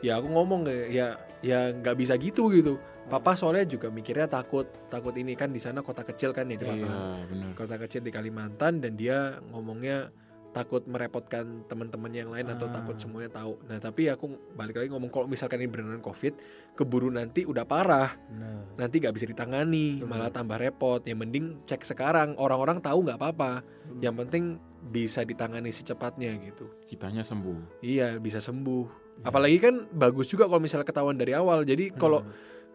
[SPEAKER 6] Ya aku ngomong kayak ya ya nggak bisa gitu gitu. Papa soalnya juga mikirnya takut takut ini kan di sana kota kecil kan ya di
[SPEAKER 3] iya benar.
[SPEAKER 6] Kota kecil di Kalimantan dan dia ngomongnya takut merepotkan teman-temannya yang lain atau
[SPEAKER 4] Ah.
[SPEAKER 6] takut semuanya tahu. Nah, tapi aku balik lagi ngomong kalau misalkan ini beneran Covid, keburu nanti udah parah,
[SPEAKER 4] Nah,
[SPEAKER 6] nanti nggak bisa ditangani,
[SPEAKER 4] Betul.
[SPEAKER 6] malah tambah repot. Yang mending cek sekarang, orang-orang tahu nggak apa-apa.
[SPEAKER 4] Hmm.
[SPEAKER 6] Yang penting bisa ditangani secepatnya gitu.
[SPEAKER 3] kitanya sembuh
[SPEAKER 6] Iya, bisa sembuh.
[SPEAKER 4] Ya.
[SPEAKER 6] Apalagi kan bagus juga kalau misalnya ketahuan dari awal. Jadi kalau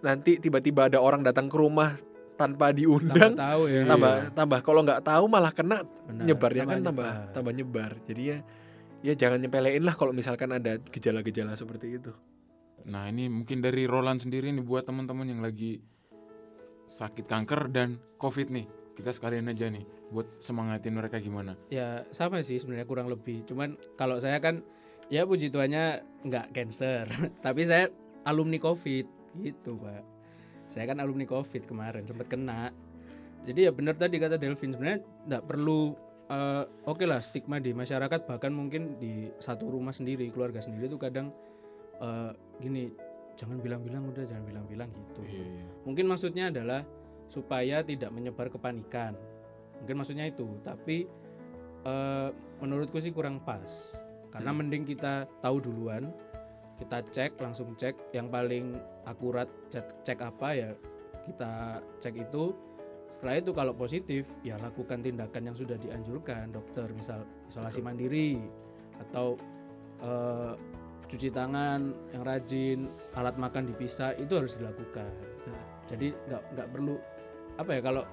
[SPEAKER 6] nanti tiba-tiba ada orang datang ke rumah tanpa
[SPEAKER 4] tambah
[SPEAKER 6] diundang,
[SPEAKER 4] tahu ya.
[SPEAKER 6] tambah
[SPEAKER 3] Iya.
[SPEAKER 6] tambah kalau nggak tahu malah kena
[SPEAKER 4] Benar,
[SPEAKER 6] nyebarnya kan tambah
[SPEAKER 4] nyebar.
[SPEAKER 6] tambah nyebar jadi ya ya jangan nyepelein lah kalau misalkan ada gejala-gejala seperti itu
[SPEAKER 3] nah ini mungkin dari Roland sendiri nih buat teman-teman yang lagi sakit kanker dan covid nih kita sekalian aja nih buat semangatin mereka gimana
[SPEAKER 4] Ya sama sih sebenarnya kurang lebih. Cuman kalau saya kan ya puji Tuhannya nggak cancer, [laughs] tapi saya alumni COVID gitu pak. Saya kan alumni COVID kemarin sempat kena. Jadi ya benar tadi kata Delvin sebenarnya nggak perlu eh, oke lah stigma di masyarakat bahkan mungkin di satu rumah sendiri keluarga sendiri tuh kadang eh, gini jangan bilang-bilang udah jangan bilang-bilang gitu.
[SPEAKER 3] Iya, iya.
[SPEAKER 4] Mungkin maksudnya adalah supaya tidak menyebar kepanikan. Mungkin maksudnya itu, tapi eh, menurutku sih kurang pas. Karena mending kita tahu duluan, kita cek langsung cek. Yang paling akurat cek cek apa ya kita cek itu. Setelah itu kalau positif ya lakukan tindakan yang sudah dianjurkan dokter, misal isolasi mandiri atau eh, cuci tangan yang rajin, alat makan dipisah itu harus dilakukan. Jadi nggak nggak perlu apa ya kalau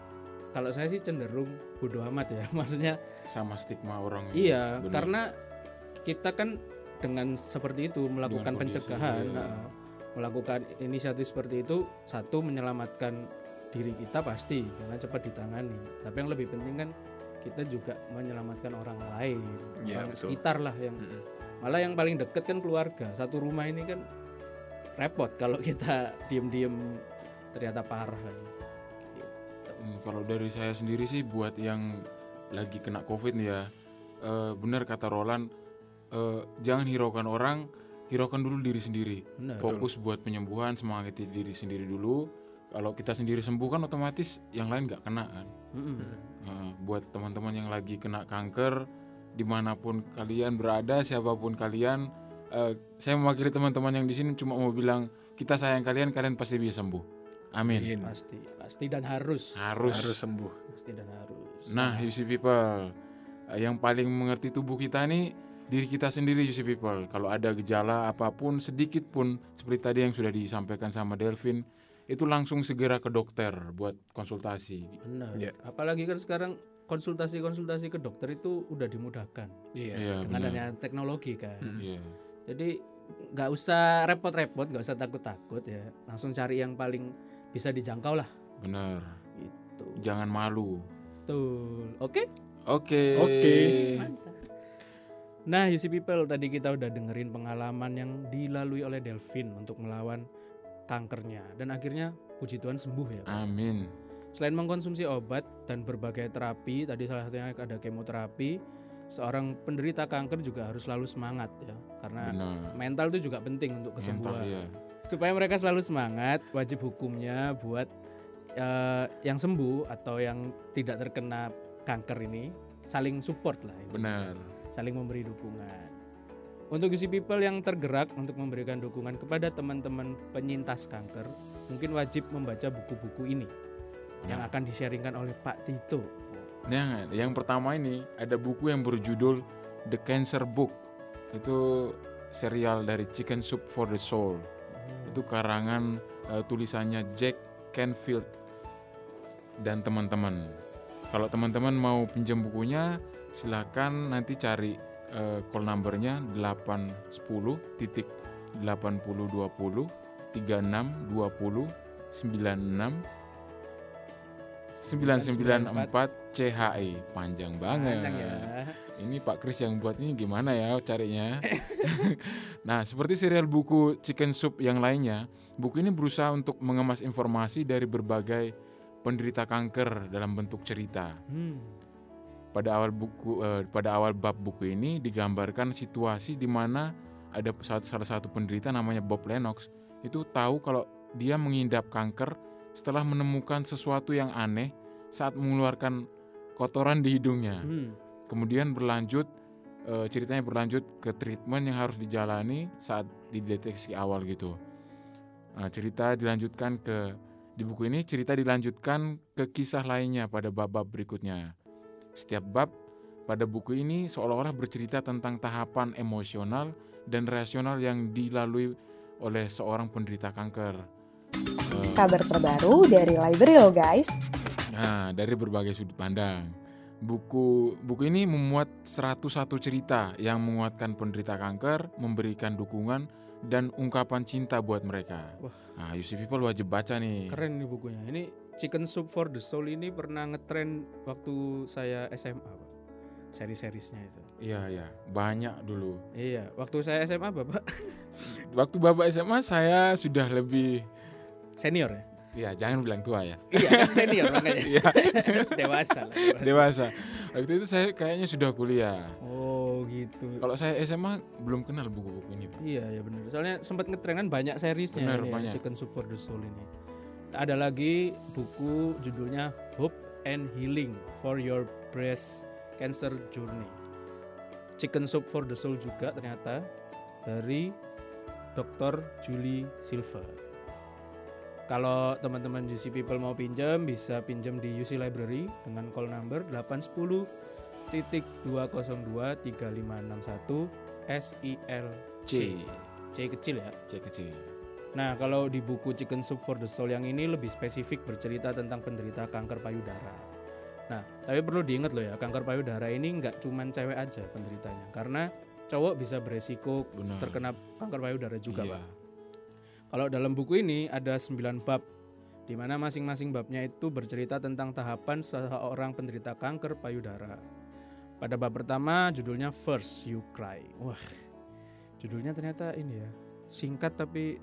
[SPEAKER 4] kalau saya sih cenderung bodoh amat ya, [laughs] maksudnya
[SPEAKER 3] sama stigma orang.
[SPEAKER 4] Iya karena kita kan dengan seperti itu melakukan
[SPEAKER 3] Dengan kondisi,
[SPEAKER 4] pencegahan,
[SPEAKER 3] iya.
[SPEAKER 4] nah, melakukan inisiatif seperti itu satu menyelamatkan diri kita pasti karena cepat ditangani. Tapi yang lebih penting kan kita juga menyelamatkan orang lain,
[SPEAKER 6] Iya,
[SPEAKER 4] orang
[SPEAKER 6] betul.
[SPEAKER 4] sekitar lah yang
[SPEAKER 6] Mm-mm.
[SPEAKER 4] malah yang paling deket kan keluarga. Satu rumah ini kan repot kalau kita diem-diem ternyata parah kan. Gitu.
[SPEAKER 3] Hmm, kalau dari saya sendiri sih buat yang lagi kena covid nih ya eh, benar kata Roland eh, jangan hiraukan orang hiraukan dulu diri sendiri
[SPEAKER 4] Benar.
[SPEAKER 3] fokus buat penyembuhan semangati diri sendiri dulu kalau kita sendiri sembuh kan otomatis yang lain nggak kena kan
[SPEAKER 4] Mm-mm.
[SPEAKER 3] Nah, buat teman-teman yang lagi kena kanker di mana pun kalian berada siapa pun kalian eh, saya mewakili teman-teman yang di sini cuma mau bilang kita sayang kalian kalian pasti bisa sembuh amin
[SPEAKER 6] Amin.
[SPEAKER 4] Pasti, pasti dan harus.
[SPEAKER 3] harus
[SPEAKER 6] harus sembuh
[SPEAKER 4] Pasti dan harus.
[SPEAKER 3] Nah, UC People, eh, yang paling mengerti tubuh kita nih diri kita sendiri UC People. Kalau ada gejala apa pun sedikit pun seperti tadi yang sudah disampaikan sama Delvin, itu langsung segera ke dokter buat konsultasi.
[SPEAKER 4] benar.
[SPEAKER 6] Iya.
[SPEAKER 4] Apalagi kan sekarang konsultasi-konsultasi ke dokter itu udah dimudahkan
[SPEAKER 6] iya
[SPEAKER 3] Iya,
[SPEAKER 4] dengan adanya teknologi kan.
[SPEAKER 6] Mm.
[SPEAKER 3] Iya.
[SPEAKER 4] Jadi nggak usah repot-repot, nggak usah takut-takut ya. Langsung cari yang paling bisa dijangkau lah.
[SPEAKER 3] Benar.
[SPEAKER 4] Itu.
[SPEAKER 3] Jangan malu.
[SPEAKER 4] Betul. Oke.
[SPEAKER 3] Oke.
[SPEAKER 6] Oke.
[SPEAKER 4] Nah, UC People tadi kita udah dengerin pengalaman yang dilalui oleh Delvin untuk melawan kankernya dan akhirnya puji Tuhan sembuh ya. Pak.
[SPEAKER 3] Amin.
[SPEAKER 4] Selain mengkonsumsi obat dan berbagai terapi, tadi salah satunya ada kemoterapi, seorang penderita kanker juga harus selalu semangat ya, karena
[SPEAKER 3] Benar.
[SPEAKER 4] mental itu juga penting untuk
[SPEAKER 3] Mental
[SPEAKER 4] kesembuhan.
[SPEAKER 3] ya.
[SPEAKER 4] Supaya mereka selalu semangat, wajib hukumnya buat eh, yang sembuh atau yang tidak terkena kanker ini saling support lah, ini.
[SPEAKER 3] Benar.
[SPEAKER 4] Saling memberi dukungan. Untuk UC People yang tergerak untuk memberikan dukungan kepada teman-teman penyintas kanker, mungkin wajib membaca buku-buku ini yang
[SPEAKER 3] Benar.
[SPEAKER 4] akan disharingkan oleh Pak Tito.
[SPEAKER 3] Nah, yang pertama ini ada buku yang berjudul The Cancer Book. Itu serial dari Chicken Soup for the Soul. Itu karangan eh, tulisannya Jack Canfield dan teman-teman. Kalau teman-teman mau pinjam bukunya, silakan nanti cari eh, call numbernya 810 titik 8020 3620 96 994 CHI panjang banget.
[SPEAKER 4] Panjang ya.
[SPEAKER 3] Ini Pak Kris yang buat ini gimana ya carinya? [laughs] nah, seperti serial buku Chicken Soup yang lainnya, buku ini berusaha untuk mengemas informasi dari berbagai penderita kanker dalam bentuk cerita.
[SPEAKER 4] Hmm.
[SPEAKER 3] Pada awal buku eh, pada awal bab buku ini digambarkan situasi di mana ada satu- salah satu penderita namanya Bob Lennox itu tahu kalau dia mengidap kanker setelah menemukan sesuatu yang aneh saat mengeluarkan kotoran di hidungnya.
[SPEAKER 4] Hmm.
[SPEAKER 3] Kemudian berlanjut eh, ceritanya berlanjut ke treatment yang harus dijalani saat dideteksi awal gitu. Nah, cerita dilanjutkan ke di buku ini cerita dilanjutkan ke kisah lainnya pada bab-bab berikutnya. Setiap bab pada buku ini seolah-olah bercerita tentang tahapan emosional dan rasional yang dilalui oleh seorang penderita kanker. Eh,
[SPEAKER 5] Kabar terbaru dari Library lo guys.
[SPEAKER 3] Nah, dari berbagai sudut pandang. Buku buku ini memuat 101 cerita yang menguatkan penderita kanker, memberikan dukungan dan ungkapan cinta buat mereka.
[SPEAKER 4] Wah.
[SPEAKER 3] Nah, you see people wajib baca nih.
[SPEAKER 4] Keren nih bukunya. Ini Chicken Soup for the Soul ini pernah ngetren waktu saya SMA, Pak. Seri-serisnya itu.
[SPEAKER 3] Iya, iya, banyak dulu.
[SPEAKER 4] Iya, waktu saya SMA Bapak [laughs]
[SPEAKER 3] Waktu Bapak SMA saya sudah lebih
[SPEAKER 4] senior ya?
[SPEAKER 3] ya jangan bilang tua ya.
[SPEAKER 4] iya, kan [laughs] senior makanya.
[SPEAKER 3] Iya, [laughs]
[SPEAKER 4] Dewasa lah.
[SPEAKER 3] dewasa. Waktu itu saya kayaknya sudah kuliah.
[SPEAKER 4] Oh, gitu.
[SPEAKER 3] Kalau saya SMA belum kenal buku-buku ini, Pak.
[SPEAKER 4] Iya, ya benar. Soalnya sempat ngetren kan banyak seriesnya
[SPEAKER 3] Benar,
[SPEAKER 4] ini ya,
[SPEAKER 3] banyak.
[SPEAKER 4] Chicken Soup for the Soul ini. Ada lagi buku judulnya Hope and Healing for Your Breast Cancer Journey. Chicken Soup for the Soul juga ternyata dari Dr. Julie Silver. Kalau teman-teman UC People mau pinjam bisa pinjam di UC Library dengan call number 810 titik 202 3561 SIL
[SPEAKER 3] C,
[SPEAKER 4] C kecil ya.
[SPEAKER 3] C kecil.
[SPEAKER 4] Nah, kalau di buku Chicken Soup for the Soul yang ini lebih spesifik bercerita tentang penderita kanker payudara. Nah, tapi perlu diingat loh ya, kanker payudara ini nggak cuman cewek aja penderitanya, karena cowok bisa beresiko
[SPEAKER 3] Benar.
[SPEAKER 4] terkena kanker payudara juga,
[SPEAKER 3] Iya.
[SPEAKER 4] Pak. Kalau dalam buku ini ada 9 bab di mana masing-masing babnya itu bercerita tentang tahapan seorang penderita kanker payudara. Pada bab pertama judulnya First You Cry. Wah, judulnya ternyata ini ya, singkat tapi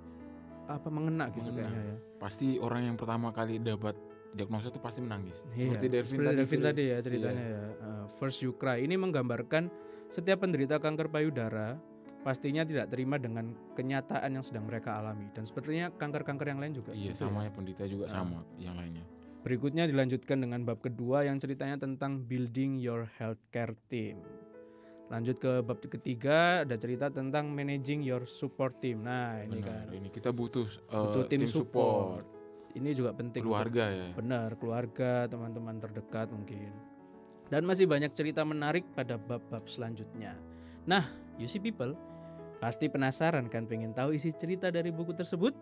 [SPEAKER 4] apa mengena gitu
[SPEAKER 3] Mengena.
[SPEAKER 4] kayaknya ya.
[SPEAKER 3] Pasti orang yang pertama kali dapat diagnosa itu pasti menangis.
[SPEAKER 4] Iya,
[SPEAKER 3] Seperti Delvin
[SPEAKER 4] seperti
[SPEAKER 3] tadi. Cerita.
[SPEAKER 4] tadi ya ceritanya ya. Uh, First You Cry ini menggambarkan setiap penderita kanker payudara pastinya tidak terima dengan kenyataan yang sedang mereka alami dan sepertinya kanker-kanker yang lain juga.
[SPEAKER 3] Iya,
[SPEAKER 4] gitu
[SPEAKER 3] sama
[SPEAKER 4] ya.
[SPEAKER 3] ya penderita juga
[SPEAKER 4] Ah.
[SPEAKER 3] sama yang lainnya.
[SPEAKER 4] Berikutnya dilanjutkan dengan bab kedua yang ceritanya tentang building your healthcare team. Lanjut ke bab ketiga ada cerita tentang managing your support team. Nah, ini
[SPEAKER 3] Benar.
[SPEAKER 4] kan
[SPEAKER 3] Ini kita butuh, uh,
[SPEAKER 4] butuh tim, support. Ini juga penting. untuk-
[SPEAKER 3] keluarga ya.
[SPEAKER 4] Benar, keluarga, teman-teman terdekat mungkin. Dan masih banyak cerita menarik pada bab-bab selanjutnya. Nah, you see people, pasti penasaran kan pengen tahu isi cerita dari buku tersebut?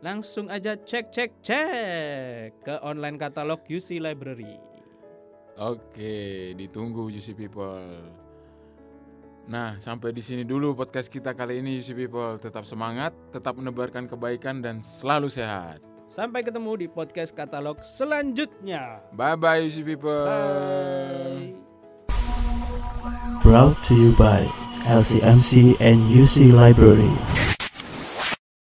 [SPEAKER 4] Langsung aja cek cek cek ke online katalog UC Library.
[SPEAKER 3] Oke, ditunggu UC People. Nah, sampai di sini dulu podcast kita kali ini UC People. Tetap semangat, tetap menebarkan kebaikan dan selalu sehat.
[SPEAKER 4] Sampai ketemu di podcast katalog selanjutnya.
[SPEAKER 3] Bye bye UC People.
[SPEAKER 4] Bye.
[SPEAKER 1] Brought to you by LCMC and UC Library.